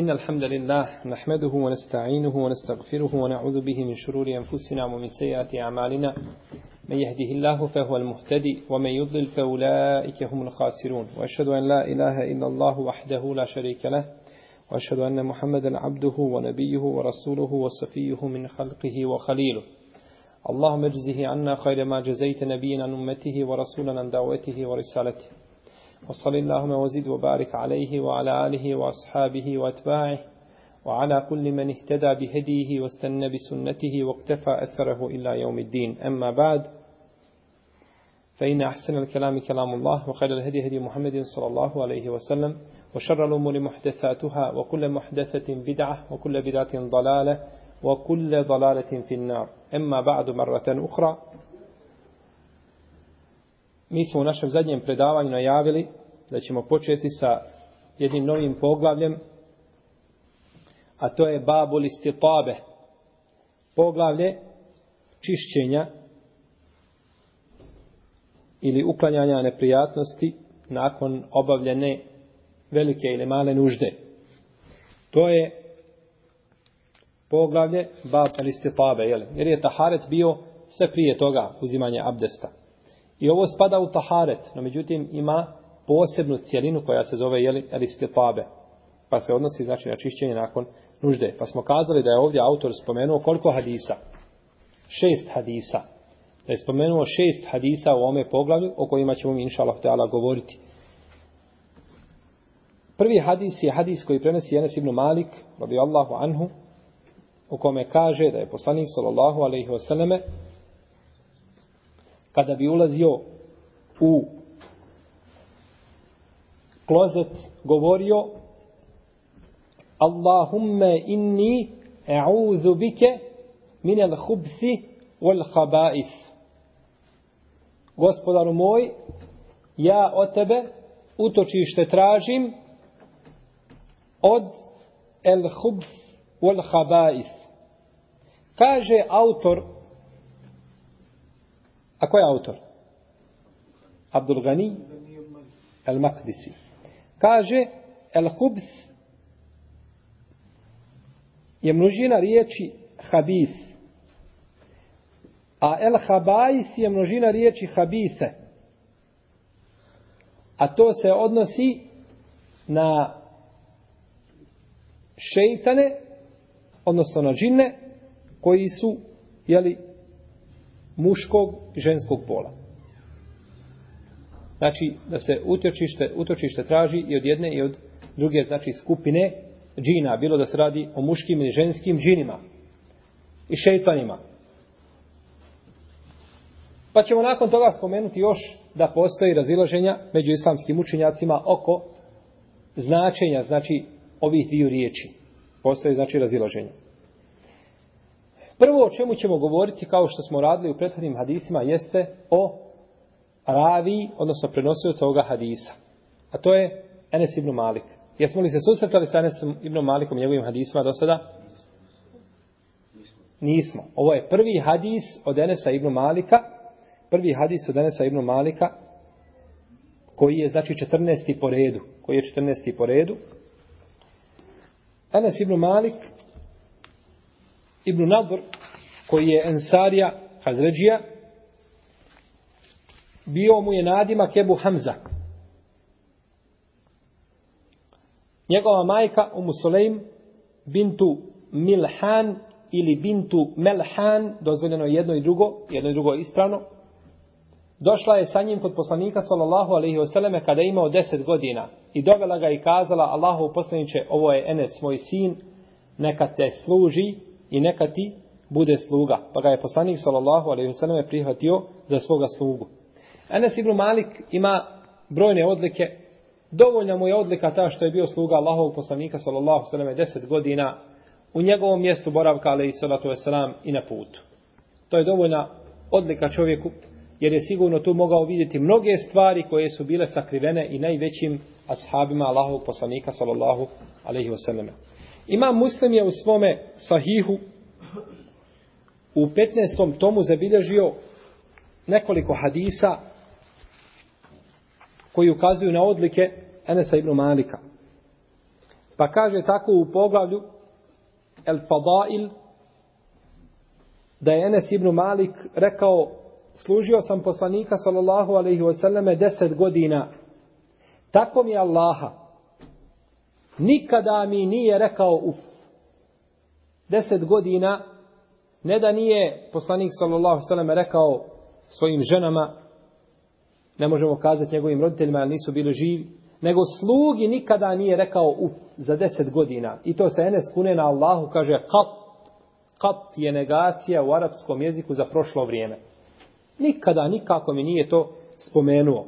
إن الحمد لله نحمده ونستعينه ونستغفره ونعوذ به من شرور أنفسنا ومن سيئات أعمالنا. من يهده الله فهو المهتدي ومن يضلل فأولئك هم الخاسرون. وأشهد أن لا إله إلا الله وحده لا شريك له. وأشهد أن محمدا عبده ونبيه ورسوله وصفيه من خلقه وخليله. اللهم اجزه عنا خير ما جزيت نبينا عن أمته ورسولا عن دعوته ورسالته. وصل اللهم وزد وبارك عليه وعلى آله وأصحابه وأتباعه وعلى كل من اهتدى بهديه واستنى بسنته واقتفى أثره إلى يوم الدين. أما بعد فإن أحسن الكلام كلام الله وخير الهدي هدي محمد صلى الله عليه وسلم وشر الأمور محدثاتها وكل محدثة بدعة وكل بدعة ضلالة وكل ضلالة في النار. أما بعد مرة أخرى Mi smo u našem zadnjem predavanju najavili da ćemo početi sa jednim novim poglavljem, a to je babul istitabe. Poglavlje čišćenja ili uklanjanja neprijatnosti nakon obavljene velike ili male nužde. To je poglavlje babul istitabe, jer je taharet bio sve prije toga uzimanje abdesta. I ovo spada u taharet, no međutim ima posebnu cijelinu koja se zove jeli, elistitabe. Pa se odnosi znači na čišćenje nakon nužde. Pa smo kazali da je ovdje autor spomenuo koliko hadisa? Šest hadisa. Da je spomenuo šest hadisa u ome poglavlju o kojima ćemo mi inša Allah govoriti. Prvi hadis je hadis koji prenosi Enes ibn Malik, radijallahu anhu, u kome kaže da je poslanik sallallahu alaihi wasallame kada bi ulazio u klozet govorio Allahumme inni e'udhu bike min al wal khaba'ith Gospodaru moj ja od tebe utočište tražim od el khubth wal khaba'ith kaže autor A ko je autor? Abdul Gani el-Makdisi. Kaže, el-Hubth je množina riječi habis. A el-Habais je množina riječi habise. A to se odnosi na šeitane, odnosno na džine, koji su, jeli, muškog i ženskog pola. Znači, da se utočište, utočište traži i od jedne i od druge, znači, skupine džina, bilo da se radi o muškim ili ženskim džinima i šeitanima. Pa ćemo nakon toga spomenuti još da postoji razilaženja među islamskim učenjacima oko značenja, znači, ovih dviju riječi. Postoji, znači, razilaženja. Prvo o čemu ćemo govoriti, kao što smo radili u prethodnim hadisima, jeste o ravi, odnosno prenosioca ovoga hadisa. A to je Enes ibn Malik. Jesmo li se susretali sa Enesom ibn Malikom i njegovim hadisima do sada? Nismo. Ovo je prvi hadis od Enesa ibn Malika, prvi hadis od Enesa ibn Malika, koji je znači 14. po redu. Koji je 14. po redu. Enes ibn Malik Ibn Nadr, koji je Ensarija Hazređija, bio mu je nadima Kebu Hamza. Njegova majka Umu Suleim bintu Milhan ili bintu Melhan, dozvoljeno je jedno i drugo, jedno i drugo je ispravno, došla je sa njim kod poslanika sallallahu alaihi wasallam kada je imao deset godina i dovela ga i kazala Allahu poslaniće, ovo je Enes, moj sin, neka te služi i neka ti bude sluga. Pa ga je poslanik sallallahu alejhi ve selleme prihvatio za svoga slugu. Enes ibn Malik ima brojne odlike. Dovoljna mu je odlika ta što je bio sluga Allahovog poslanika sallallahu alejhi ve selleme 10 godina u njegovom mjestu boravka alejhi salatu ve selam i na putu. To je dovoljna odlika čovjeku jer je sigurno tu mogao vidjeti mnoge stvari koje su bile sakrivene i najvećim ashabima Allahovog poslanika sallallahu alejhi ve selleme. Imam muslim je u svome sahihu u 15. tomu zabilježio nekoliko hadisa koji ukazuju na odlike Enesa ibn Malika. Pa kaže tako u poglavlju El Fadail da je Enes ibn Malik rekao služio sam poslanika sallallahu alaihi wasallame deset godina tako mi Allaha nikada mi nije rekao uf deset godina ne da nije poslanik sallallahu sallam rekao svojim ženama ne možemo kazati njegovim roditeljima jer nisu bili živi nego slugi nikada nije rekao uf za deset godina. I to se Enes kune na Allahu, kaže kat, kat je negacija u arapskom jeziku za prošlo vrijeme. Nikada, nikako mi nije to spomenuo.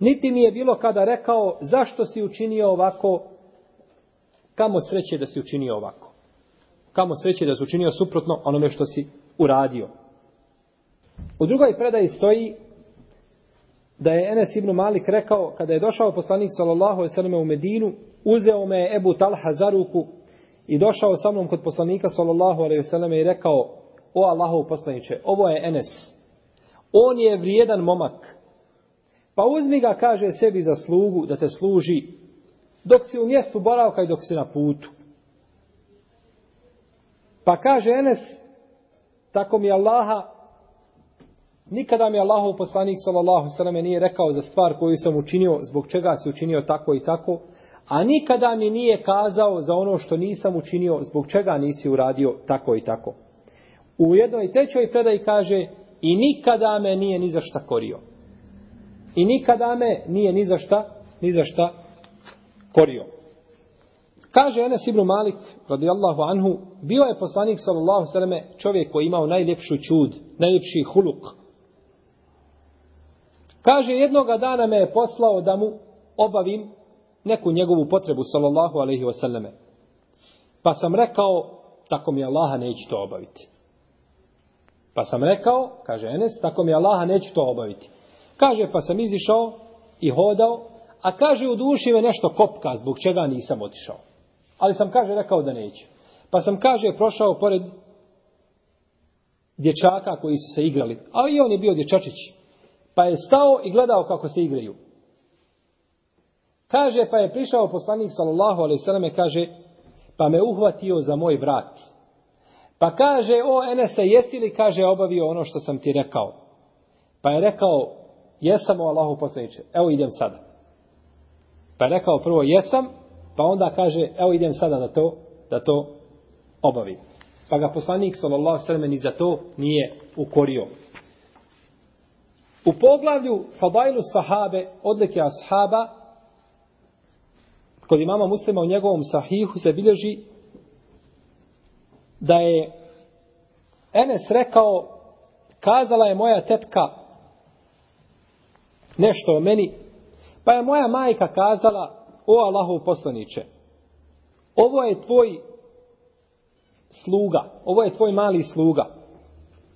Niti mi je bilo kada rekao zašto si učinio ovako, kamo sreće da si učinio ovako. Kamo sreće da si učinio suprotno onome što si uradio. U drugoj predaji stoji da je Enes ibn Malik rekao kada je došao poslanik sallallahu alejhi ve selleme u Medinu, uzeo me je Ebu Talha za ruku i došao sa mnom kod poslanika sallallahu alejhi ve selleme i rekao: "O Allahov poslanice, ovo je Enes. On je vrijedan momak. Pa uzmi ga, kaže sebi za slugu da te služi dok si u mjestu boravka i dok si na putu." Pa kaže Enes, tako mi Allaha, Nikada mi Allahov poslanik sallallahu sallam nije rekao za stvar koju sam učinio, zbog čega se učinio tako i tako, a nikada mi nije kazao za ono što nisam učinio, zbog čega nisi uradio tako i tako. U jednoj trećoj predaji kaže i nikada me nije ni za šta korio. I nikada me nije ni za šta, ni za šta korio. Kaže Enes ibn Malik, radijallahu anhu, bio je poslanik sallallahu sallame, čovjek koji imao najljepšu čud, najljepši huluk, Kaže, jednoga dana me je poslao da mu obavim neku njegovu potrebu, sallallahu alaihi wasallame. Pa sam rekao, tako mi Allaha neću to obaviti. Pa sam rekao, kaže Enes, tako mi Allaha neću to obaviti. Kaže, pa sam izišao i hodao, a kaže, u duši me nešto kopka, zbog čega nisam otišao. Ali sam, kaže, rekao da neću. Pa sam, kaže, prošao pored dječaka koji su se igrali. A i on je bio dječačić. Pa je stao i gledao kako se igraju. Kaže, pa je prišao poslanik sallallahu alaihi sallam kaže, pa me uhvatio za moj vrat. Pa kaže, o Enese, jesi li, kaže, obavio ono što sam ti rekao? Pa je rekao, jesam o Allahu poslaniče, evo idem sada. Pa je rekao prvo, jesam, pa onda kaže, evo idem sada da to, da to obavim. Pa ga poslanik sallallahu sallam ni za to nije ukorio. U poglavlju Fadailu sahabe, odlike ashaba, kod imama muslima u njegovom sahihu se bilježi da je Enes rekao, kazala je moja tetka nešto o meni, pa je moja majka kazala, o Allahov poslaniće, ovo je tvoj sluga, ovo je tvoj mali sluga,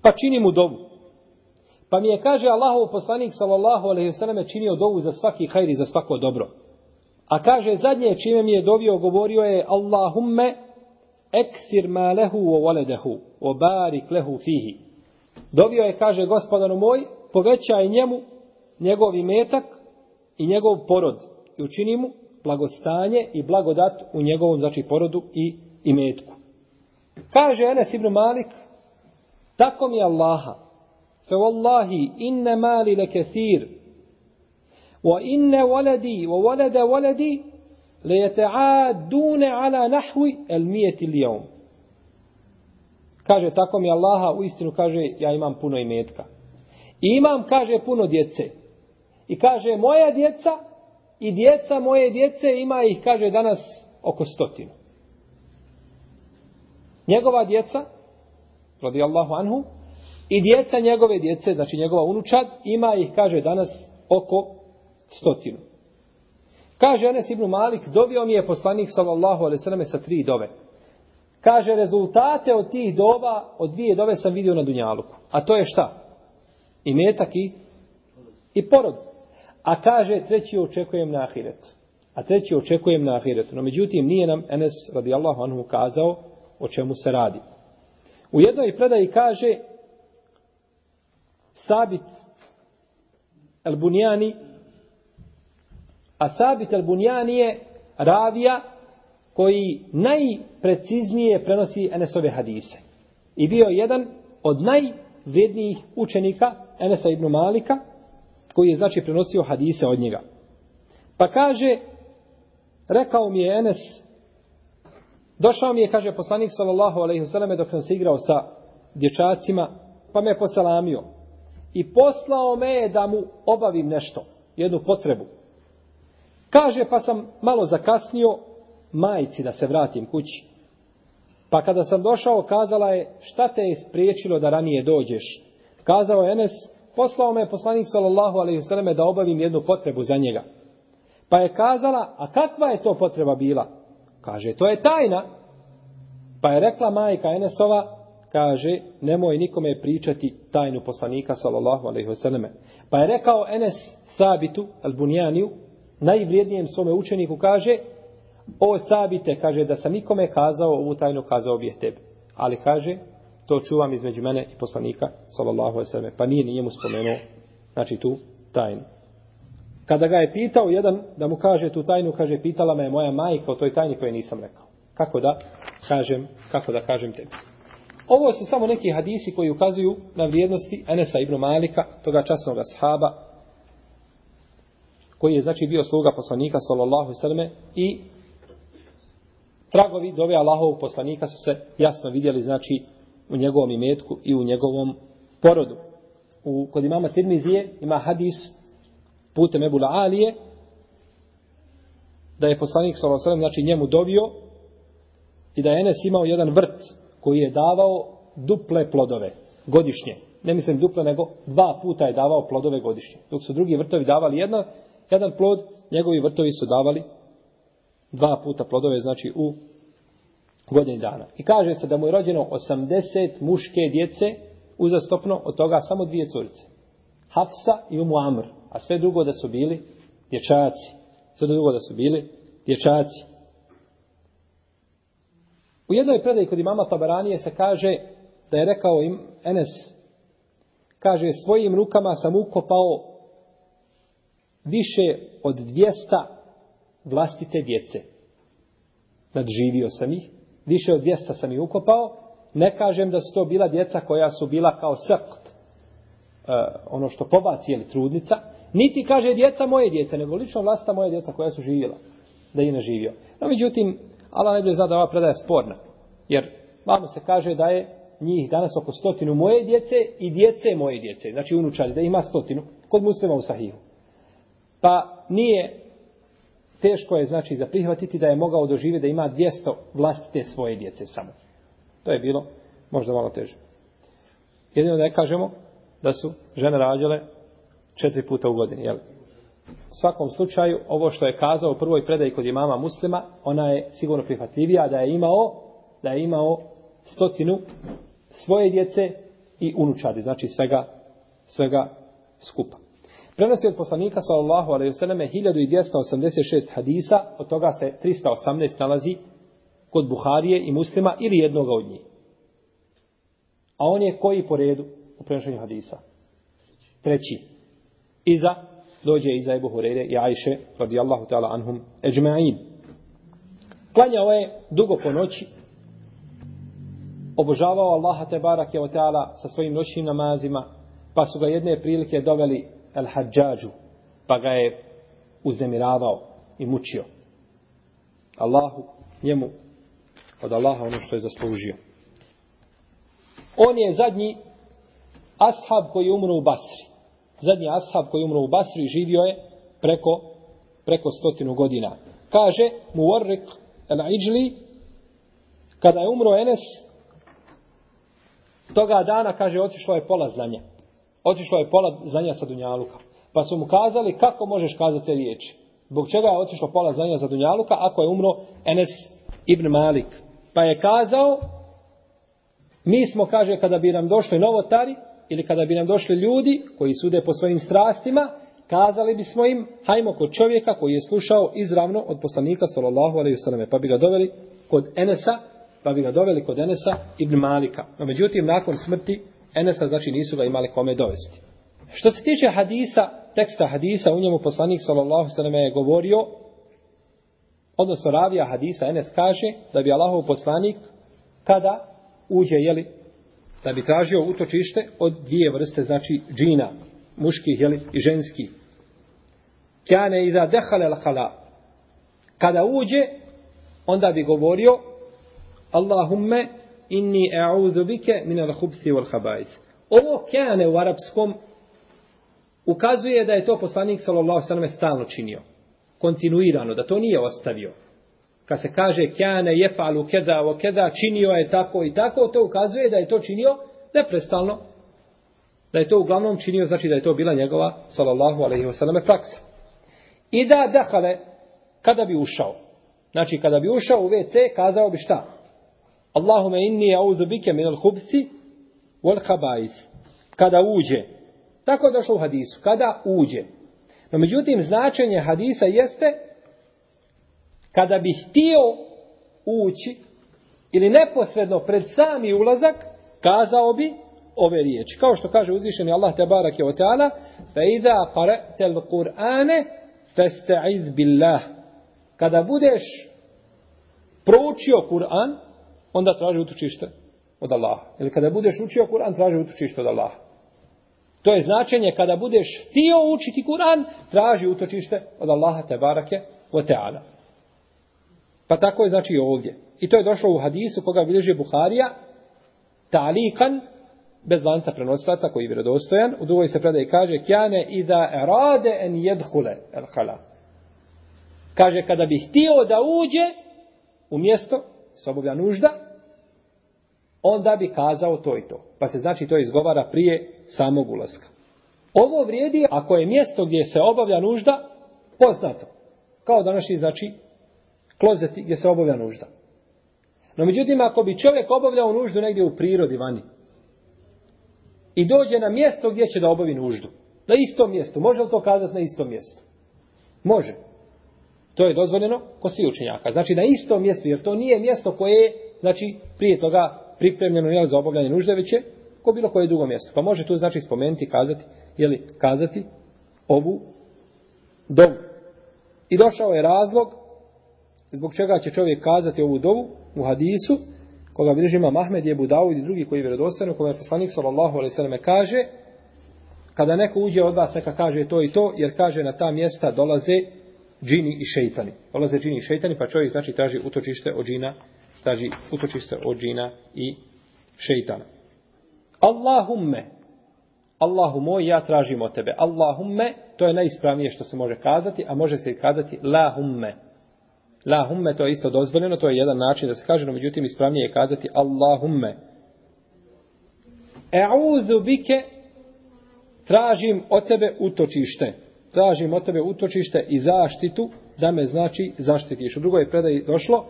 pa čini mu dovu. Pa mi je, kaže Allahov poslanik, sallallahu alaihi sallam, činio dovu za svaki hajr i za svako dobro. A kaže, zadnje čime mi je dovio, govorio je, Allahumme, eksir ma lehu o valedehu, o barik lehu fihi. Dovio je, kaže, gospodanu moj, povećaj njemu njegov imetak i njegov porod i učini mu blagostanje i blagodat u njegovom znači porodu i imetku. Kaže Enes ibn Malik tako mi Allaha fe wallahi inne mali le kethir wa inne waladi wa walada waladi le jeteadune ala nahvi el mijeti li Kaže tako mi Allaha u istinu kaže ja imam puno imetka. I imam, kaže, puno djece i kaže moja djeca i djeca moje djece ima ih kaže danas oko stotinu njegova djeca radijallahu anhu I djeca njegove djece, znači njegova unučad, ima ih, kaže danas, oko stotinu. Kaže Anas ibn Malik, dobio mi je poslanik sallallahu alaihi sallam sa tri dove. Kaže, rezultate od tih doba, od dvije dove sam vidio na Dunjaluku. A to je šta? I metak i, i porod. A kaže, treći očekujem na ahiret. A treći očekujem na ahiret. No međutim, nije nam Enes radijallahu anhu kazao o čemu se radi. U jednoj predaji kaže, Sabit el-Bunjani, a Sabit el-Bunjani je ravija koji najpreciznije prenosi Enesove hadise. I bio jedan od najvrednijih učenika Enesa ibn Malika, koji je znači prenosio hadise od njega. Pa kaže, rekao mi je Enes, došao mi je, kaže poslanik sallallahu alaihi vseleme dok sam se igrao sa dječacima, pa me posalamio. I poslao me je da mu obavim nešto, jednu potrebu. Kaže, pa sam malo zakasnio majici da se vratim kući. Pa kada sam došao, kazala je, šta te je spriječilo da ranije dođeš? Kazao je Enes, poslao me poslanik sallallahu alaihi sallam da obavim jednu potrebu za njega. Pa je kazala, a kakva je to potreba bila? Kaže, to je tajna. Pa je rekla majka Enesova, kaže, nemoj nikome pričati tajnu poslanika sallallahu alaihi selleme." Pa je rekao Enes Sabitu, al-Bunjaniju, najvrijednijem svome učeniku, kaže, o Sabite, kaže, da sam nikome kazao ovu tajnu, kazao bih tebi. Ali kaže, to čuvam između mene i poslanika, sallallahu alaihi sallam. Pa nije njemu spomenuo, znači tu tajnu. Kada ga je pitao jedan da mu kaže tu tajnu, kaže, pitala me moja majka o toj tajni koje nisam rekao. Kako da kažem, kako da kažem tebi. Ovo su samo neki hadisi koji ukazuju na vrijednosti Enesa ibn Malika, toga časnog ashaba, koji je znači bio sluga poslanika sallallahu sallam i tragovi dove Allahovog poslanika su se jasno vidjeli znači u njegovom imetku i u njegovom porodu. U, kod imama Tirmizije ima hadis putem Ebula Alije da je poslanik sallallahu znači njemu dovio i da je Enes imao jedan vrt koji je davao duple plodove godišnje. Ne mislim duple, nego dva puta je davao plodove godišnje. Dok su drugi vrtovi davali jedna, jedan plod, njegovi vrtovi su davali dva puta plodove, znači u godini dana. I kaže se da mu je rođeno 80 muške djece uzastopno, od toga samo dvije curice. Hafsa i Umu Amr, a sve drugo da su bili dječaci. Sve drugo da su bili dječaci. U jednoj predaji kod imama Tabaranije se kaže da je rekao im Enes, kaže svojim rukama sam ukopao više od 200 vlastite djece. Nadživio sam ih. Više od 200 sam ih ukopao. Ne kažem da su to bila djeca koja su bila kao srkt. Uh, ono što pobaci jeli trudnica. Niti kaže djeca moje djece, nego lično vlasta moje djeca koja su živjela. Da je ne živio. No, međutim, Allah ne bi zna da ova predaja sporna. Jer vama se kaže da je njih danas oko stotinu moje djece i djece moje djece. Znači unučari, da ima stotinu. Kod muslima u sahihu. Pa nije teško je znači za prihvatiti da je mogao doživjeti da ima 200 vlastite svoje djece samo. To je bilo možda malo teže. Jedino da je kažemo da su žene rađale četiri puta u godini. Jel? U svakom slučaju, ovo što je kazao u prvoj predaji kod imama muslima, ona je sigurno prihvatljivija da je imao da je imao stotinu svoje djece i unučadi, znači svega, svega skupa. Prenosi od poslanika sallallahu alejhi ve selleme 1286 hadisa, od toga se 318 nalazi kod Buharije i Muslima ili jednog od njih. A on je koji po redu u prenošenju hadisa? Treći. Iza dođe iza Ebu Hurere i Ajše radijallahu ta'ala anhum ejma'in. Klanjao je dugo po noći, obožavao Allaha te barak je o teala sa svojim noćnim namazima, pa su ga jedne prilike doveli el Hadžađu, pa ga je uznemiravao i mučio. Allahu, njemu, od Allaha ono što je zaslužio. On je zadnji ashab koji je umro u Basri. Zadnji ashab koji je umro u Basri živio je preko, preko stotinu godina. Kaže Muwarrik el-Iđli, kada je umro Enes, toga dana, kaže, otišlo je pola znanja. Otišlo je pola znanja sa Dunjaluka. Pa su mu kazali kako možeš kazati te riječi. Zbog čega je otišlo pola znanja za Dunjaluka ako je umro Enes ibn Malik. Pa je kazao, mi smo, kaže, kada bi nam došli novotari, ili kada bi nam došli ljudi koji sude po svojim strastima, kazali bismo im, hajmo kod čovjeka koji je slušao izravno od poslanika, sallallahu alaihi sallam, pa bi ga doveli kod Enesa, pa bi ga doveli kod Enesa ibn Malika. No, međutim, nakon smrti Enesa, znači, nisu ga imali kome dovesti. Što se tiče hadisa, teksta hadisa, u njemu poslanik, sallallahu sallam, je govorio odnosno ravija hadisa Enes kaže da bi Allahov poslanik kada uđe, jeli, da bi tražio utočište od dvije vrste, znači džina, muških, jeli, i ženskih. Kjane iza dehale l'hala. Kada uđe, onda bi govorio Allahumme inni e'udhu bike min al-khubthi wal khaba'ith. Ovo kane u arapskom ukazuje da je to poslanik sallallahu sallam stalno činio. Kontinuirano, da to nije ostavio. Kad se kaže kane jefalu keda o keda, činio je tako i tako, to ukazuje da je to činio neprestalno. Da je to uglavnom činio, znači da je to bila njegova sallallahu alaihi wa sallam praksa. I da dahale, kada bi ušao. Znači, kada bi ušao u WC, kazao bi šta? Allahume inni auzu bike minal hubci wal habais. Kada uđe. Tako je došlo u hadisu. Kada uđe. No, međutim, značenje hadisa jeste kada bi htio ući ili neposredno pred sami ulazak, kazao bi ove riječi. Kao što kaže uzvišeni Allah te barake o teala, fa idha qara'tel Kur'ane, fasta'iz billah. Kada budeš proučio Kur'an, onda traži utočište od Allaha. Ili kada budeš učio Kur'an, traži utočište od Allaha. To je značenje kada budeš htio učiti Kur'an, traži utočište od Allaha te barake wa ta'ala. Pa tako je znači ovdje. I to je došlo u hadisu koga bilježi Buharija, talikan, bez lanca prenosilaca koji je vjerodostojan. U drugoj se predaje kaže, kjane i da rade en jedhule el hala. Kaže, kada bi htio da uđe u mjesto, se obavlja nužda, onda bi kazao to i to. Pa se znači to izgovara prije samog ulaska. Ovo vrijedi ako je mjesto gdje se obavlja nužda poznato. Kao današnji znači klozeti gdje se obavlja nužda. No međutim, ako bi čovjek obavljao nuždu negdje u prirodi vani i dođe na mjesto gdje će da obavi nuždu, na istom mjestu, može li to kazati na istom mjestu? Može. To je dozvoljeno ko svi učenjaka. Znači na istom mjestu, jer to nije mjesto koje je, znači, prije toga pripremljeno jel, za obavljanje nužde, već je ko bilo koje drugo mjesto. Pa može tu znači spomenuti, kazati, jeli, kazati ovu dovu. I došao je razlog zbog čega će čovjek kazati ovu dovu u hadisu, koga bilježi ima Mahmed, je Dawud i drugi koji je vjerodostojno, koga je poslanik sallallahu alaihi sallam kaže, kada neko uđe od vas, neka kaže to i to, jer kaže na ta mjesta dolaze džini i šeitani. Dolaze džini i šeitani, pa čovjek znači traži utočište od džina, traži utočište od džina i šeitana. Allahumme, Allahu moj, ja tražim od tebe. Allahumme, to je najispravnije što se može kazati, a može se i kazati lahumme. Lahumme, to je isto dozvoljeno, to je jedan način da se kaže, no međutim ispravnije je kazati Allahumme. E'udhu bike, tražim od tebe utočište. Tražim od tebe utočište i zaštitu, da me znači zaštitiš. U drugoj predaji došlo,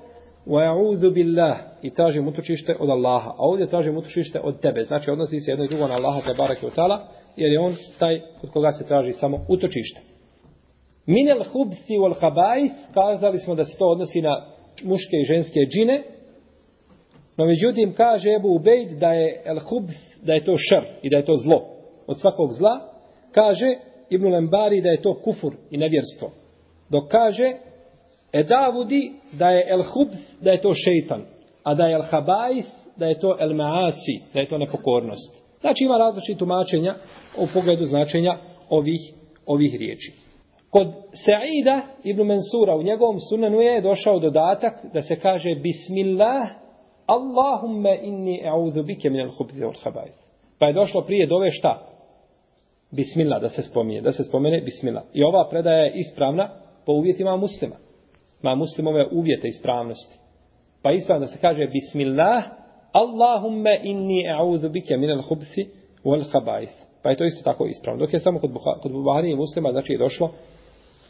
وَاَعُوذُ بِاللَّهِ i tražim utočište od Allaha. A ovdje tražim utočište od tebe. Znači odnosi se jedno i drugo na Allaha te bareke ve jer je on taj kod koga se traži samo utočište. Minel hubsi wal khaba'ith kazali smo da se to odnosi na muške i ženske džine. No međutim kaže Ebu Ubejd da je al-hubs da je to šer i da je to zlo. Od svakog zla kaže Ibn Lembari da je to kufur i nevjerstvo. Dok kaže E Davudi da je el hub, da je to šeitan, a da je el Habais, da je to el maasi, da je to nepokornost. Znači ima različite tumačenja u pogledu značenja ovih, ovih riječi. Kod Sa'ida ibn Mansura u njegovom sunanu je došao dodatak da se kaže Bismillah, Allahumma inni e'udhu bike min al hubzi wal habajs. Pa je došlo prije dove šta? Bismillah, da se spomene, da se spomene Bismillah. I ova predaja je ispravna po uvjetima muslima ma muslimove uvjete ispravnosti. Pa ispravno da se kaže Bismillah, Allahumma inni a'udhu bike min hubsi wal khaba'ith. Pa je to isto tako ispravno. Dok je samo kod, kod Buhari i muslima, znači je došlo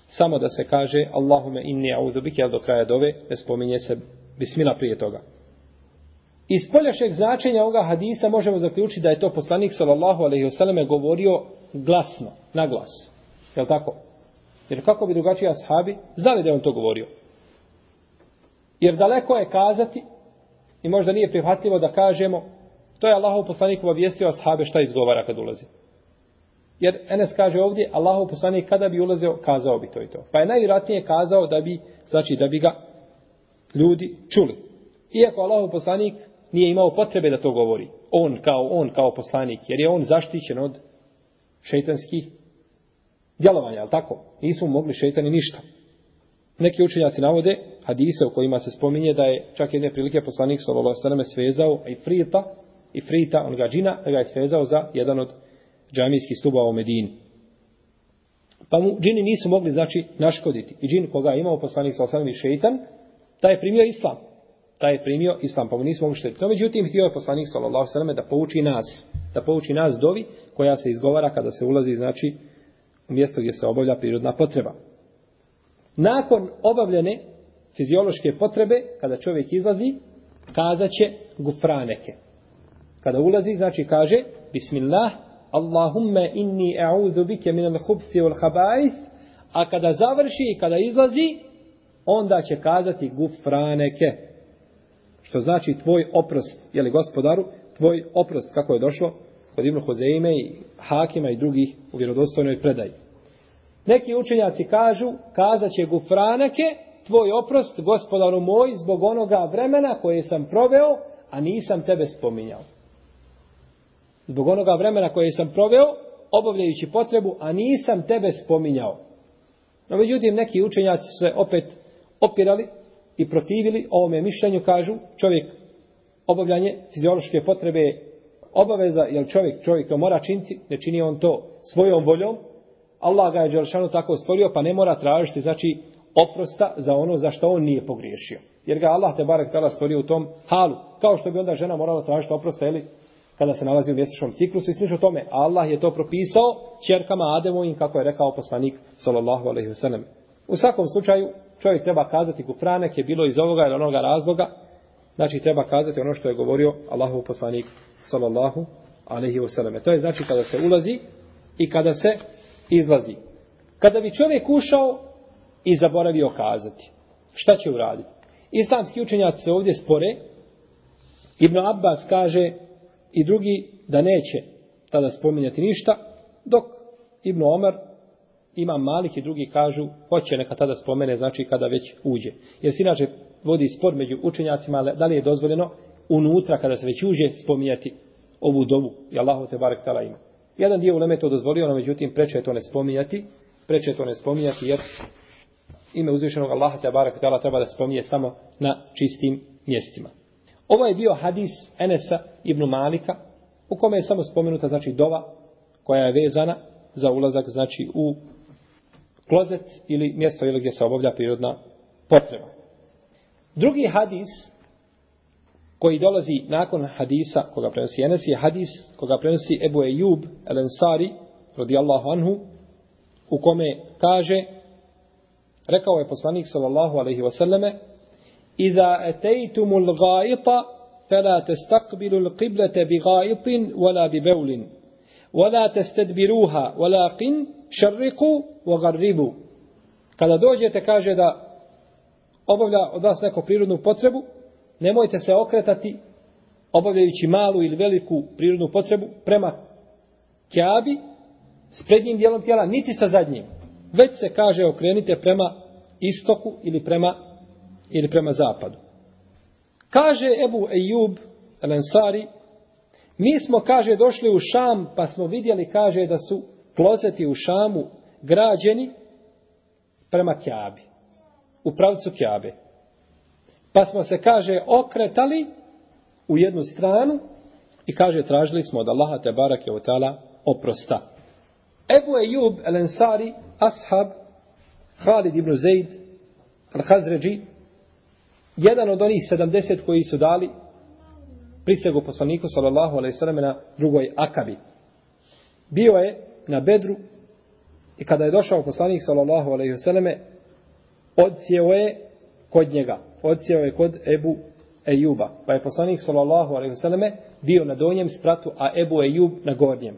samo da se kaže Allahumma inni a'udhu bike, do kraja dove, ne spominje se Bismillah prije toga. Iz poljašeg značenja ovoga hadisa možemo zaključiti da je to poslanik sallallahu alaihi wasallam govorio glasno, na glas. Je tako? Jer kako bi drugačiji ashabi znali da je on to govorio? Jer daleko je kazati i možda nije prihvatljivo da kažemo to je Allahov poslanik obavijestio ashabe šta izgovara kad ulazi. Jer Enes kaže ovdje Allahov poslanik kada bi ulazio kazao bi to i to. Pa je najvjerojatnije kazao da bi znači da bi ga ljudi čuli. Iako Allahov poslanik nije imao potrebe da to govori. On kao on kao poslanik, jer je on zaštićen od šeitanskih djelovanja, al tako? Nisu mogli šeitani ništa. Neki učenjaci navode hadise u kojima se spominje da je čak jedne prilike poslanik sallallahu alejhi ve svezao i frita i frita on ga džina da ga je svezao za jedan od džamijskih stubova u Medini. Pa mu džini nisu mogli znači naškoditi. I džin koga je imao poslanik sallallahu alejhi ve šejtan, taj je primio islam. Taj je primio islam, pa mu nismo mogli štetiti. No, međutim, htio je poslanik sallallahu alejhi ve da pouči nas, da pouči nas dovi koja se izgovara kada se ulazi znači u mjesto gdje se obavlja prirodna potreba. Nakon obavljene fiziološke potrebe, kada čovjek izlazi, kazaće gufraneke. Kada ulazi, znači kaže, Bismillah, Allahumma inni a'udhu bike minal hubsi wal habais, a kada završi i kada izlazi, onda će kazati gufraneke. Što znači tvoj oprost, je li gospodaru, tvoj oprost, kako je došlo, kod Ibn Hozeime i Hakima i drugih u vjerodostojnoj predaji. Neki učenjaci kažu, kazaće gufraneke, tvoj oprost, gospodaru moj, zbog onoga vremena koje sam proveo, a nisam tebe spominjao. Zbog onoga vremena koje sam proveo, obavljajući potrebu, a nisam tebe spominjao. No, međutim, neki učenjaci se opet opirali i protivili ovome mišljenju, kažu, čovjek obavljanje fiziološke potrebe obaveza, jer čovjek, čovjek to mora činiti, ne čini on to svojom voljom, Allah ga je Đelšanu tako stvorio, pa ne mora tražiti, znači, oprosta za ono za što on nije pogriješio. Jer ga Allah te barek tala stvorio u tom halu. Kao što bi onda žena morala tražiti oprosta, ili kada se nalazi u mjesečnom ciklusu i slično tome. Allah je to propisao čerkama Ademovim, kako je rekao poslanik, sallallahu alaihi wasallam. U svakom slučaju, čovjek treba kazati kufranek je bilo iz ovoga ili onoga razloga, znači treba kazati ono što je govorio Allahov poslanik, sallallahu alaihi wasallam. To je znači kada se ulazi i kada se izlazi. Kada bi čovjek ušao i zaboravio kazati, šta će uraditi? Islamski učenjaci se ovdje spore. Ibn Abbas kaže i drugi da neće tada spominjati ništa, dok Ibn Omer ima malih i drugi kažu hoće neka tada spomene, znači kada već uđe. Jer se inače vodi spor među učenjacima, da li je dozvoljeno unutra kada se već uđe spominjati ovu dovu i Allahu te barek tala ima. Jedan dio uleme to dozvolio, no međutim preče je to ne spominjati, preče je to ne spominjati jer ime uzvišenog Allaha te barek tala treba da spominje samo na čistim mjestima. Ovo je bio hadis Enesa ibn Malika u kome je samo spomenuta znači dova koja je vezana za ulazak znači u klozet ili mjesto ili gdje se obavlja prirodna potreba. Drugi hadis koji dolazi nakon hadisa koga prenosi Enes je hadis koga prenosi Ebu Ejub El Ensari radijallahu anhu u kome kaže rekao je poslanik sallallahu alaihi wasallame Iza etejtumul gajita fela testakbilu l'qiblete bi gajitin wala bi beulin wala testedbiruha walakin šarriku wa garribu kada dođete kaže da obavlja od vas neku prirodnu potrebu nemojte se okretati obavljajući malu ili veliku prirodnu potrebu prema kjabi s prednjim dijelom tijela, niti sa zadnjim. Već se kaže okrenite prema istoku ili prema, ili prema zapadu. Kaže Ebu Ejub Ensari, mi smo, kaže, došli u Šam, pa smo vidjeli, kaže, da su klozeti u Šamu građeni prema Kjabi. U pravcu Kjabe. Pa smo se, kaže, okretali u jednu stranu i kaže, tražili smo od Allaha te barake od tala oprosta. Ebu Ejub el Ensari, ashab, Khalid ibn Zaid, al-Hazređi, jedan od onih sedamdeset koji su dali prisegu poslaniku, sallallahu alaihi sallam, na drugoj akabi. Bio je na bedru i kada je došao poslanik, sallallahu alaihi sallam, odsjeo je kod njega. Odsjeo je kod Ebu Ejuba. Pa je poslanik sallallahu alejhi ve selleme bio na donjem spratu, a Ebu Ejub na gornjem.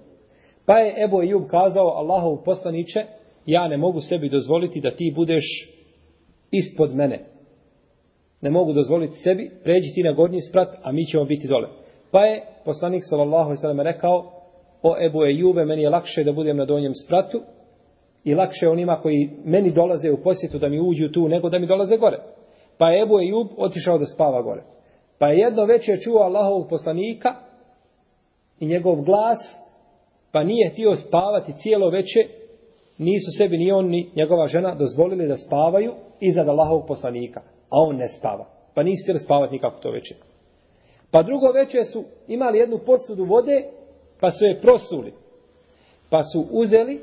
Pa je Ebu Ejub kazao Allahov poslanice, ja ne mogu sebi dozvoliti da ti budeš ispod mene. Ne mogu dozvoliti sebi, pređi ti na gornji sprat, a mi ćemo biti dole. Pa je poslanik sallallahu alejhi ve rekao: O Ebu Ejube, meni je lakše da budem na donjem spratu i lakše onima koji meni dolaze u posjetu da mi uđu tu nego da mi dolaze gore. Pa je Ebu Ejub otišao da spava gore. Pa je jedno večer čuo Allahovog poslanika i njegov glas, pa nije htio spavati cijelo veče, nisu sebi ni on ni njegova žena dozvolili da spavaju iza Allahovog poslanika, a on ne spava. Pa nisu htjeli spavati nikako to veče. Pa drugo veče su imali jednu posudu vode, pa su je prosuli. Pa su uzeli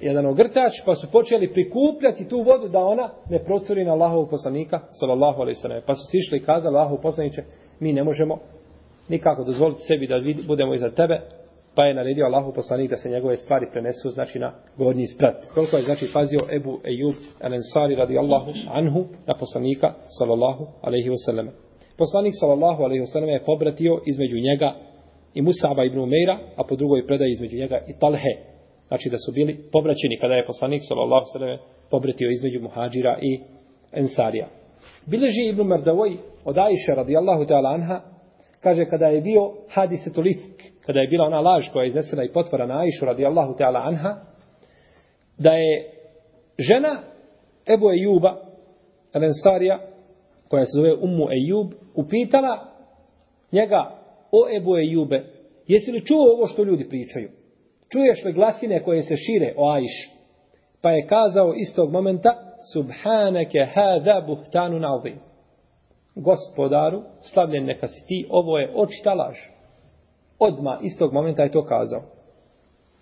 jedan ogrtač, pa su počeli prikupljati tu vodu da ona ne procuri na Allahovog poslanika, sallallahu alaihi sallam. Pa su sišli i kazali Allahov poslaniće, mi ne možemo nikako dozvoliti sebi da budemo iza tebe, pa je naredio Allahu poslanik da se njegove stvari prenesu, znači na gornji sprat. Koliko je znači pazio Ebu Ejub al-Ansari radi Allahu anhu na poslanika, sallallahu alaihi wasallam. Poslanik, sallallahu alaihi wasallam, je pobratio između njega i Musaba ibn Umeira, a po drugoj predaji između njega i Talhe. Znači da su bili pobraćeni kada je poslanik, sallallahu alaihi wasallam, pobratio između muhađira i Ensarija. Bileži ibn Mardavoj od Aisha radijallahu ta'ala anha, kaže kada je bio hadisetulifk, kada je bila ona laž koja je iznesena i potvora na Aishu radijallahu ta'ala anha, da je žena Ebu Ejuba, Elensarija, koja se zove Ummu Ejub, upitala njega o Ebu Ejube, jesi li čuo ovo što ljudi pričaju? Čuješ li glasine koje se šire o Ajš? Pa je kazao istog momenta, subhanake hada buhtanu nazim. Gospodaru, slavljen neka si ti, ovo je očita laž. Odma istog momenta je to kazao.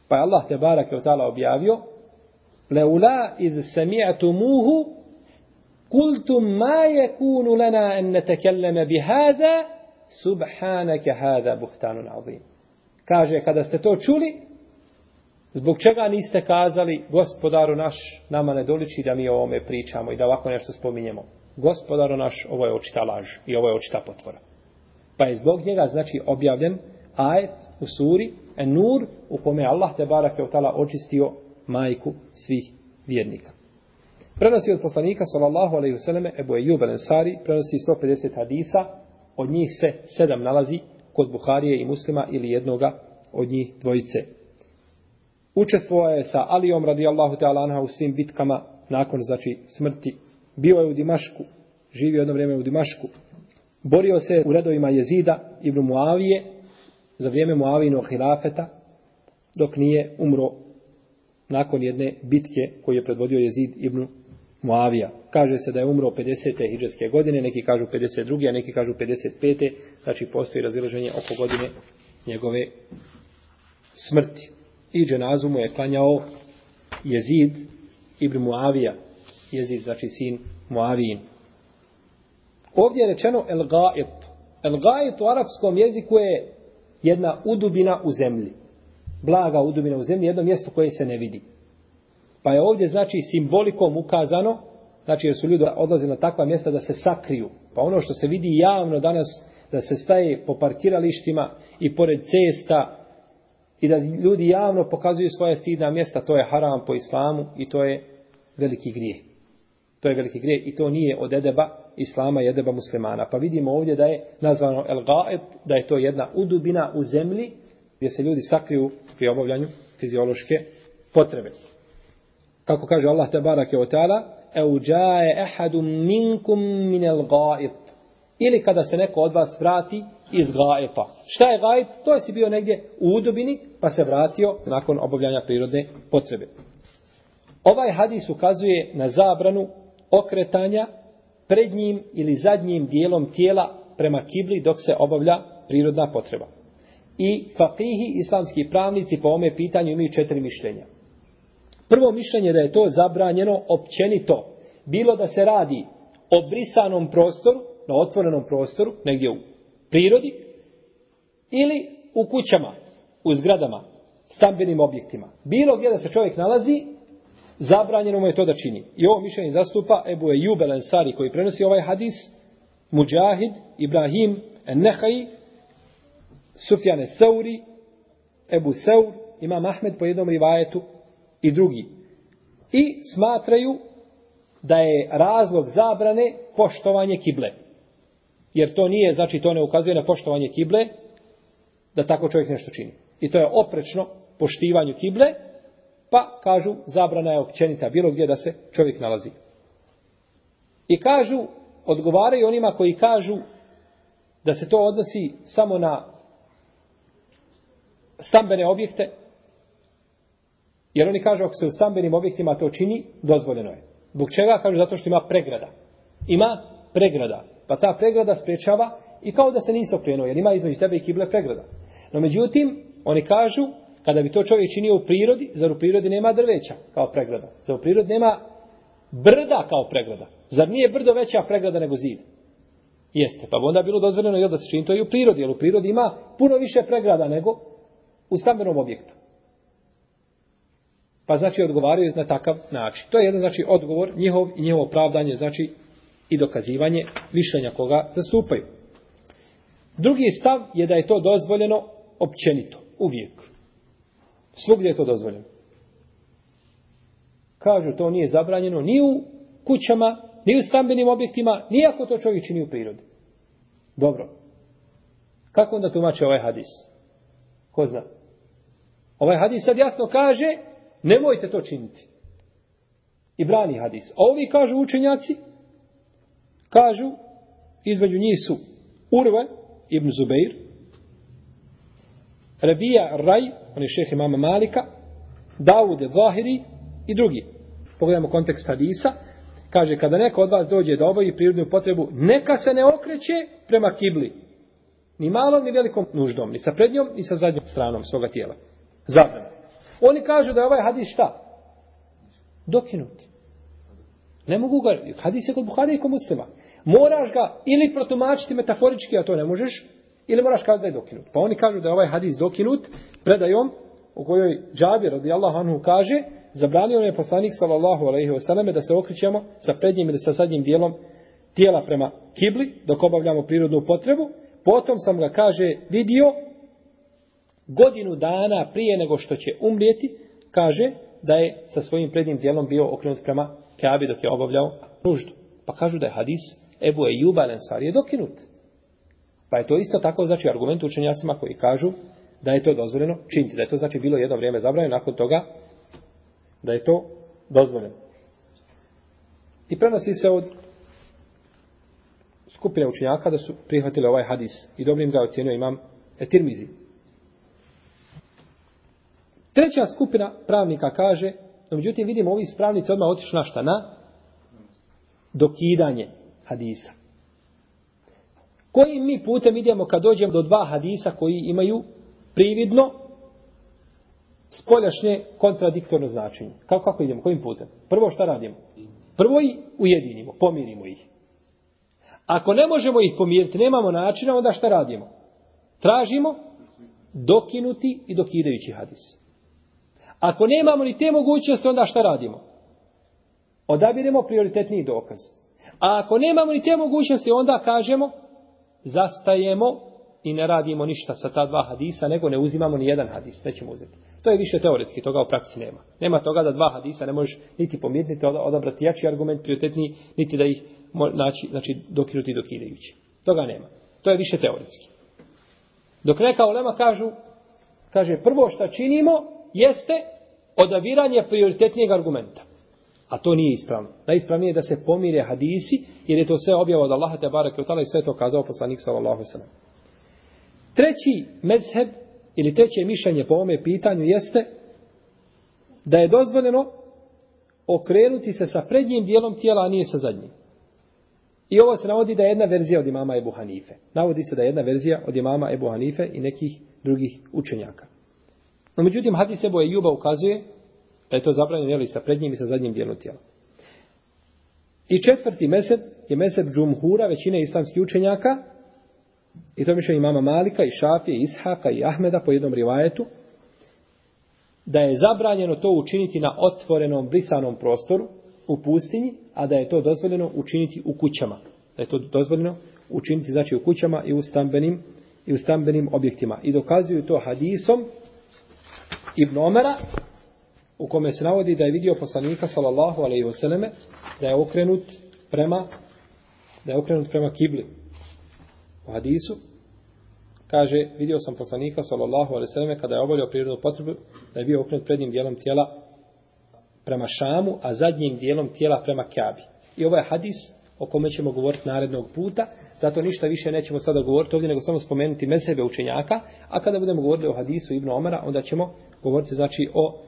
Pa je Allah te barak je otala objavio, Leula iz sami'atumuhu Kultum ma yakunu lana an natakallama bihadha subhanaka hada buhtanun azim. Kaže kada ste to čuli zbog čega niste kazali gospodaru naš nama ne doliči da mi o ovome pričamo i da ovako nešto spominjemo gospodaro naš ovo je očita laž i ovo je očita potvora. Pa je zbog njega znači objavljen ajet u suri An-Nur u kome Allah te barake od tala očistio majku svih vjernika. Prenosi od poslanika sallallahu alejhi ve selleme Ebu Ejub al-Ansari prenosi 150 hadisa, od njih se sedam nalazi kod Buharije i Muslima ili jednoga od njih dvojice. Učestvovao je sa Alijom radijallahu ta'ala anha u svim bitkama nakon znači smrti. Bio je u Dimašku, živio jedno vrijeme u Dimašku. Borio se u redovima Jezida ibn Muavije za vrijeme Muavinog hilafeta dok nije umro nakon jedne bitke koju je predvodio Jezid ibn Muavija. Kaže se da je umro 50. hijđarske godine, neki kažu 52. a neki kažu 55. Znači postoji razilaženje oko godine njegove smrti. I dženazu mu je klanjao Jezid ibn Muavija. Jezid znači sin Muavin. Ovdje je rečeno El Gaib. El Gaib u arapskom jeziku je jedna udubina u zemlji. Blaga udubina u zemlji, jedno mjesto koje se ne vidi. Pa je ovdje znači simbolikom ukazano, znači jer su ljudi odlazili na takva mjesta da se sakriju. Pa ono što se vidi javno danas, da se staje po parkiralištima i pored cesta i da ljudi javno pokazuju svoje stidna mjesta, to je haram po islamu i to je veliki grijeh. To je veliki grijeh i to nije od edeba islama i edeba muslimana. Pa vidimo ovdje da je nazvano El Gaib, da je to jedna udubina u zemlji gdje se ljudi sakriju pri obavljanju fiziološke potrebe kako kaže Allah te barake o ta'ala, eu džaje ehadum minkum minel gaib. Ili kada se neko od vas vrati iz gaipa. Šta je gaib? To je si bio negdje u udobini, pa se vratio nakon obavljanja prirodne potrebe. Ovaj hadis ukazuje na zabranu okretanja prednjim ili zadnjim dijelom tijela prema kibli dok se obavlja prirodna potreba. I fakihi, islamski pravnici po ome pitanju imaju četiri mišljenja. Prvo mišljenje da je to zabranjeno općenito. Bilo da se radi o brisanom prostoru, na otvorenom prostoru, negdje u prirodi, ili u kućama, u zgradama, stambenim objektima. Bilo gdje da se čovjek nalazi, zabranjeno mu je to da čini. I ovo mišljenje zastupa Ebu Ejub el Ansari koji prenosi ovaj hadis, Mujahid, Ibrahim, Nehaj, Sufjane Seuri, Ebu Seur, Imam Ahmed po jednom rivajetu, i drugi. I smatraju da je razlog zabrane poštovanje kible. Jer to nije, znači to ne ukazuje na poštovanje kible, da tako čovjek nešto čini. I to je oprečno poštivanju kible, pa kažu zabrana je općenita bilo gdje da se čovjek nalazi. I kažu, odgovaraju onima koji kažu da se to odnosi samo na stambene objekte, jer oni kažu ako se u stambenim objektima to čini, dozvoljeno je. Zbog čega? Kažu zato što ima pregrada. Ima pregrada. Pa ta pregrada sprečava i kao da se nisi okrenuo, jer ima između tebe i kible pregrada. No međutim, oni kažu, kada bi to čovjek činio u prirodi, zar u prirodi nema drveća kao pregrada? Zar u prirodi nema brda kao pregrada? Zar nije brdo veća pregrada nego zid? Jeste, pa bi onda bilo dozvoljeno jel, da se čini to i u prirodi, jer u prirodi ima puno više pregrada nego u stambenom objektu. Pa znači odgovaraju na takav način. To je jedan znači odgovor njihov i njihovo opravdanje znači i dokazivanje mišljenja koga zastupaju. Drugi stav je da je to dozvoljeno općenito, uvijek. Svugdje je to dozvoljeno. Kažu to nije zabranjeno ni u kućama, ni u stambenim objektima, nijako to čovjek čini u prirodi. Dobro. Kako onda tumače ovaj hadis? Ko zna? Ovaj hadis sad jasno kaže, nemojte to činiti. I brani hadis. A ovi kažu učenjaci, kažu, između njih su Urve ibn Zubeir, Rebija Raj, on je šeh imama Malika, Davude Zahiri i drugi. Pogledajmo kontekst hadisa. Kaže, kada neko od vas dođe da obavi prirodnu potrebu, neka se ne okreće prema kibli. Ni malom, ni velikom nuždom. Ni sa prednjom, ni sa zadnjom stranom svoga tijela. Zabrana. Oni kažu da je ovaj hadis šta? Dokinuti. Ne mogu ga, hadis je kod Buhari i kod muslima. Moraš ga ili protumačiti metaforički, a to ne možeš, ili moraš kazati da je dokinut. Pa oni kažu da je ovaj hadis dokinut predajom u kojoj Džabir radijallahu anhu kaže zabranio je poslanik sallallahu alejhi ve selleme da se okrećemo sa prednjim ili sa zadnjim dijelom tijela prema kibli dok obavljamo prirodnu potrebu. Potom sam ga kaže vidio godinu dana prije nego što će umrijeti, kaže da je sa svojim prednjim dijelom bio okrenut prema Kabi dok je obavljao nuždu. Pa kažu da je hadis Ebu Ejuba Lensar je dokinut. Pa je to isto tako znači argument učenjacima koji kažu da je to dozvoljeno činiti. Da je to znači bilo jedno vrijeme zabranjeno, nakon toga da je to dozvoljeno. I prenosi se od skupine učenjaka da su prihvatili ovaj hadis i dobrim ga ocjenio imam Etirmizi. Treća skupina pravnika kaže, no međutim vidimo ovi pravnici odmah otišli na šta? Na dokidanje hadisa. Kojim mi putem idemo kad dođemo do dva hadisa koji imaju prividno spoljašnje kontradiktorno značenje? Kako, kako idemo? Kojim putem? Prvo šta radimo? Prvo ih ujedinimo, pomirimo ih. Ako ne možemo ih pomiriti, nemamo načina, onda šta radimo? Tražimo dokinuti i dokidajući hadis. Ako nemamo ni te mogućnosti, onda šta radimo? Odabiremo prioritetni dokaz. A ako nemamo ni te mogućnosti, onda kažemo zastajemo i ne radimo ništa sa ta dva hadisa, nego ne uzimamo ni jedan hadis, nećemo uzeti. To je više teoretski, toga u praksi nema. Nema toga da dva hadisa ne možeš niti pomiriti, niti odabrati jači argument, prioritetni, niti da ih naći, znači, dokinuti i dokidajući. Toga nema. To je više teoretski. Dok neka ulema kažu, kaže, prvo što činimo jeste odaviranje prioritetnijeg argumenta. A to nije ispravno. Najispravnije je da se pomire hadisi, jer je to sve objavo od Allaha te barake i sve to kazao poslanik sallallahu sallam. Treći mezheb, ili treće mišljenje po ovome pitanju jeste da je dozvoljeno okrenuti se sa prednjim dijelom tijela, a nije sa zadnjim. I ovo se navodi da je jedna verzija od imama Ebu Hanife. Navodi se da je jedna verzija od imama Ebu Hanife i nekih drugih učenjaka. No međutim, hadis Ebu Ejuba ukazuje Pa je to zabranjeno jeli sa prednjim i sa zadnjim dijelom tijela. I četvrti meseb je meseb džumhura, većine islamskih učenjaka, i to mišljenje imama Malika, i Šafije, i Ishaka, i Ahmeda po jednom rivajetu, da je zabranjeno to učiniti na otvorenom, brisanom prostoru, u pustinji, a da je to dozvoljeno učiniti u kućama. Da je to dozvoljeno učiniti znači u kućama i u stambenim, i u stambenim objektima. I dokazuju to hadisom Ibn Omera, u kome se navodi da je vidio poslanika sallallahu alejhi ve selleme da je okrenut prema da je okrenut prema kibli. U hadisu kaže vidio sam poslanika sallallahu alejhi ve selleme kada je obavljao prirodnu potrebu da je bio okrenut prednjim dijelom tijela prema Šamu, a zadnjim dijelom tijela prema Kabi. I ovaj hadis o kome ćemo govoriti narednog puta. Zato ništa više nećemo sada govoriti ovdje, nego samo spomenuti mesebe učenjaka. A kada budemo govorili o hadisu Ibnu Omara, onda ćemo govoriti znači o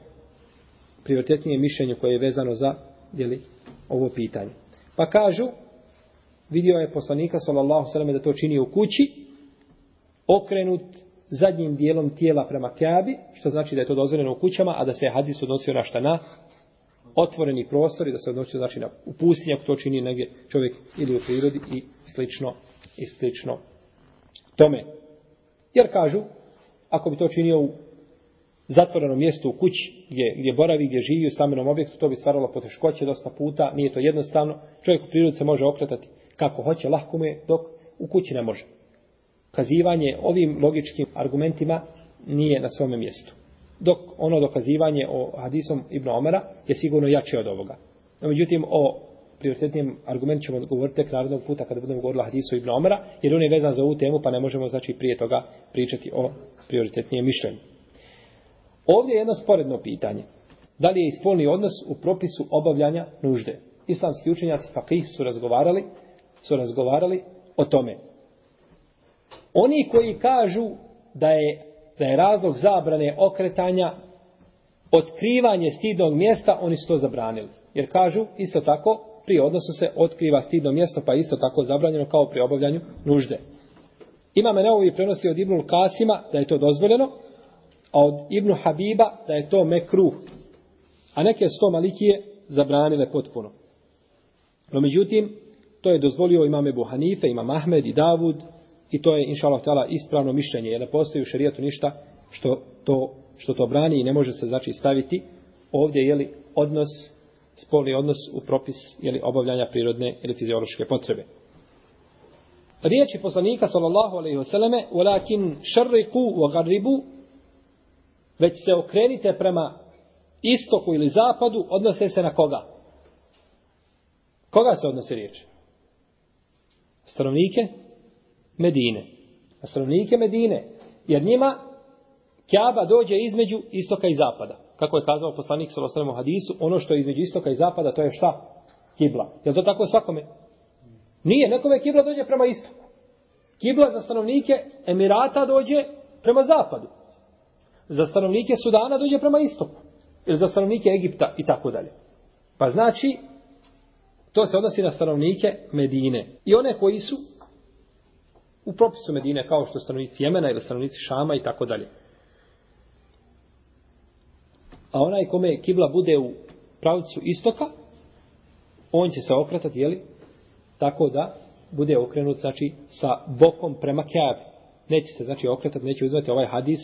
prioritetnije mišljenju koje je vezano za jeli, ovo pitanje. Pa kažu, vidio je poslanika sallallahu sallam da to čini u kući, okrenut zadnjim dijelom tijela prema kjabi, što znači da je to dozvoljeno u kućama, a da se hadis odnosio na šta na otvoreni prostor i da se odnosio znači na u pustinju, ako to čini negdje čovjek ili u prirodi i slično i slično tome. Jer kažu, ako bi to činio u zatvorenom mjestu u kući gdje, gdje boravi, gdje živi u stamenom objektu, to bi stvaralo poteškoće dosta puta, nije to jednostavno. Čovjek u prirodi se može okretati kako hoće, lahko mu je, dok u kući ne može. Kazivanje ovim logičkim argumentima nije na svome mjestu. Dok ono dokazivanje o hadisom Ibn Omara je sigurno jače od ovoga. No, međutim, o prioritetnijem argument ćemo govoriti tek narednog puta kada budemo govorili o hadisu Ibn Omara, jer on je vezan za ovu temu, pa ne možemo znači prije toga pričati o prioritetnijem mišljenju. Ovdje je jedno sporedno pitanje. Da li je ispolni odnos u propisu obavljanja nužde? Islamski učenjaci fakih su razgovarali, su razgovarali o tome. Oni koji kažu da je, da je razlog zabrane okretanja otkrivanje stidnog mjesta, oni su to zabranili. Jer kažu, isto tako, pri odnosu se otkriva stidno mjesto, pa isto tako zabranjeno kao pri obavljanju nužde. Imame neovi prenosi od Ibnul Kasima da je to dozvoljeno, a od Ibnu Habiba da je to mekruh. A neke sto malikije zabranile potpuno. No međutim, to je dozvolio imam Ebu Hanife, imam Ahmed i Davud i to je inša Allah ispravno mišljenje jer ne postoji u šarijetu ništa što to, što to brani i ne može se znači staviti ovdje je li odnos spolni odnos u propis je li obavljanja prirodne ili fiziološke potrebe. Riječi poslanika sallallahu alejhi ve selleme: "Walakin sharriqu wa gharribu" već se okrenite prema istoku ili zapadu, odnose se na koga? Koga se odnose riječ? Stanovnike Medine. Na stanovnike Medine. Jer njima Kjaba dođe između istoka i zapada. Kako je kazao poslanik Salosanem u hadisu, ono što je između istoka i zapada, to je šta? Kibla. Je to tako svakome? Nije, nekome kibla dođe prema istoku. Kibla za stanovnike Emirata dođe prema zapadu za stanovnike Sudana dođe prema istoku. Ili za stanovnike Egipta i tako dalje. Pa znači, to se odnosi na stanovnike Medine. I one koji su u propisu Medine, kao što stanovnici Jemena ili stanovnici Šama i tako dalje. A onaj kome kibla bude u pravcu istoka, on će se okretati, jeli, tako da bude okrenut, znači, sa bokom prema Kjavi. Neće se, znači, okretati, neće uzvati ovaj hadis,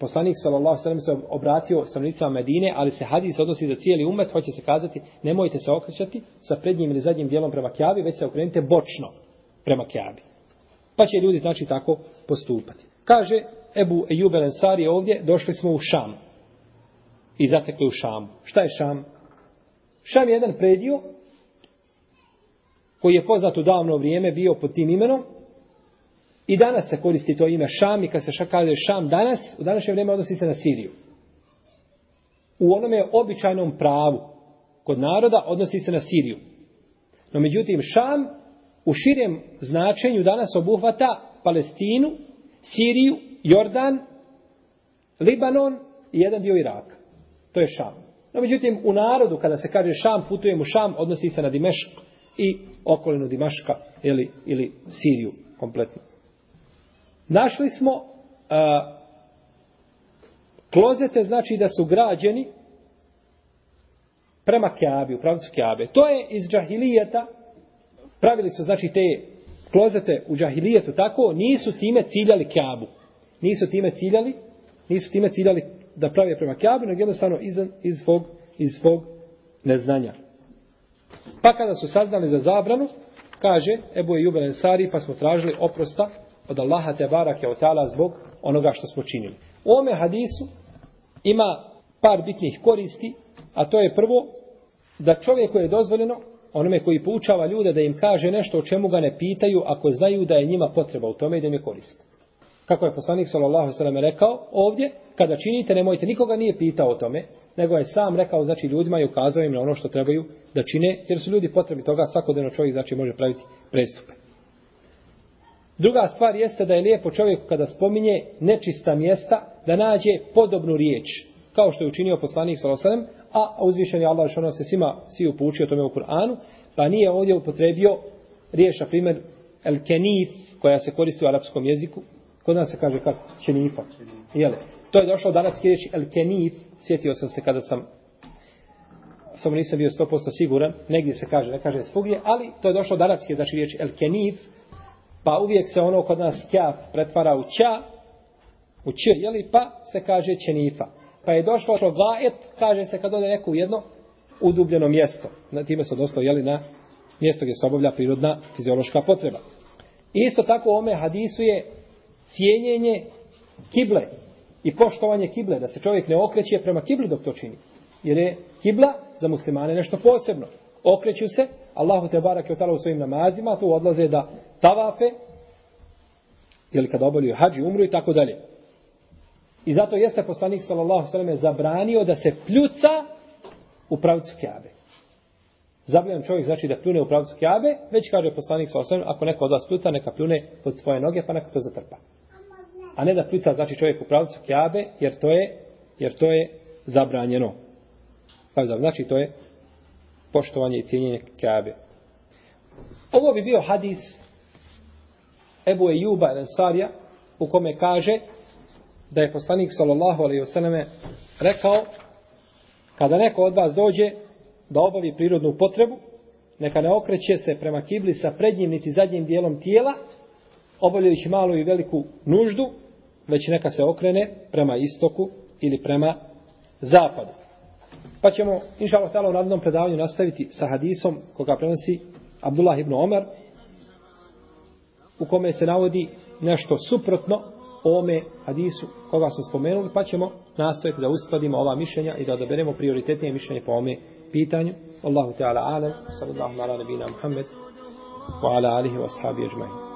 Poslanik sallallahu alejhi ve sellem se obratio stanovnicima Medine, ali se hadis odnosi za cijeli umet, hoće se kazati, nemojte se okrećati sa prednjim ili zadnjim dijelom prema Kjabi, već se okrenite bočno prema Kjabi. Pa će ljudi znači tako postupati. Kaže Ebu Ejub el Ensari ovdje, došli smo u Šam. I zatekli u Šamu. Šta je Šam? Šam je jedan predio koji je poznat u davno vrijeme bio pod tim imenom, I danas se koristi to ime Šam i kad se kaže Šam danas, u današnje vrijeme odnosi se na Siriju. U onome običajnom pravu kod naroda odnosi se na Siriju. No međutim, Šam u širem značenju danas obuhvata Palestinu, Siriju, Jordan, Libanon i jedan dio Iraka. To je Šam. No međutim, u narodu kada se kaže Šam, putujem u Šam, odnosi se na Dimešk i okolinu Dimaška ili, ili Siriju kompletno. Našli smo a, klozete, znači da su građeni prema Kjabi, u pravcu Kjabe. To je iz džahilijeta, pravili su znači te klozete u džahilijetu tako, nisu time ciljali Kjabu. Nisu time ciljali, nisu time ciljali da prave prema Kjabi, nego jednostavno iz, iz, svog, iz svog neznanja. Pa kada su saznali za zabranu, kaže Ebu je Jubel Ensari, pa smo tražili oprosta od Allaha te barake od tala zbog onoga što smo činili. U ome hadisu ima par bitnih koristi, a to je prvo da čovjeku je dozvoljeno onome koji poučava ljude da im kaže nešto o čemu ga ne pitaju ako znaju da je njima potreba u tome i da im je korist. Kako je poslanik sallallahu sallam rekao ovdje, kada činite, nemojte, nikoga nije pitao o tome, nego je sam rekao, znači, ljudima i ukazao im na ono što trebaju da čine, jer su ljudi potrebi toga, svakodnevno čovjek, znači, može praviti prestupe. Druga stvar jeste da je lijepo čovjeku kada spominje nečista mjesta, da nađe podobnu riječ, kao što je učinio poslanik sallallahu a uzvišen je Allah što ono se svima svi upučio tome u Kur'anu, pa nije ovdje upotrebio riječ, na primjer, el kenif, koja se koristi u arapskom jeziku, kod nas se kaže kako, kenifa. Jele. To je došlo od arapske riječi el kenif, sjetio sam se kada sam samo nisam bio 100% siguran, negdje se kaže, ne kaže svugdje, ali to je došlo od arapske, znači riječ el kenif, pa uvijek se ono kod nas kjaf pretvara u ća, u č, jeli, pa se kaže čenifa. Pa je došlo što gaet, kaže se kad ode neko u jedno udubljeno mjesto. Na time se odnoslo, jeli, na mjesto gdje se obavlja prirodna fiziološka potreba. Isto tako u ome hadisu je cijenjenje kible i poštovanje kible, da se čovjek ne okreće prema kibli dok to čini. Jer je kibla za muslimane nešto posebno. Okreću se, Allahu te barak je otala u svojim namazima, tu odlaze da tavafe, ili kada obavljaju hađi, umru i tako dalje. I zato jeste poslanik sallallahu sallam zabranio da se pljuca u pravcu kjabe. Zabranjen čovjek znači da pljune u pravcu kjabe, već kaže poslanik sallallahu sallam, ako neko od vas pljuca, neka pljune pod svoje noge, pa neka to zatrpa. A ne da pljuca znači čovjek u pravcu kjabe, jer to je, jer to je zabranjeno. Pa znači to je poštovanje i cijenjenje Kabe. Ovo bi bio hadis Ebu Ejuba Ensarija u kome kaže da je poslanik sallallahu alejhi ve selleme rekao kada neko od vas dođe da obavi prirodnu potrebu neka ne okreće se prema kibli sa prednjim niti zadnjim dijelom tijela obavljajući malu i veliku nuždu već neka se okrene prema istoku ili prema zapadu pa ćemo inša Allah u nadnom predavanju nastaviti sa hadisom koga prenosi Abdullah ibn Omer u kome se navodi nešto suprotno ome hadisu koga smo spomenuli, pa ćemo nastojati da uskladimo ova mišljenja i da odaberemo prioritetnije mišljenje po ome pitanju. Allahu Teala alem, sallallahu ala nabina Muhammed, wa ala alihi wa ashabi ajma'in.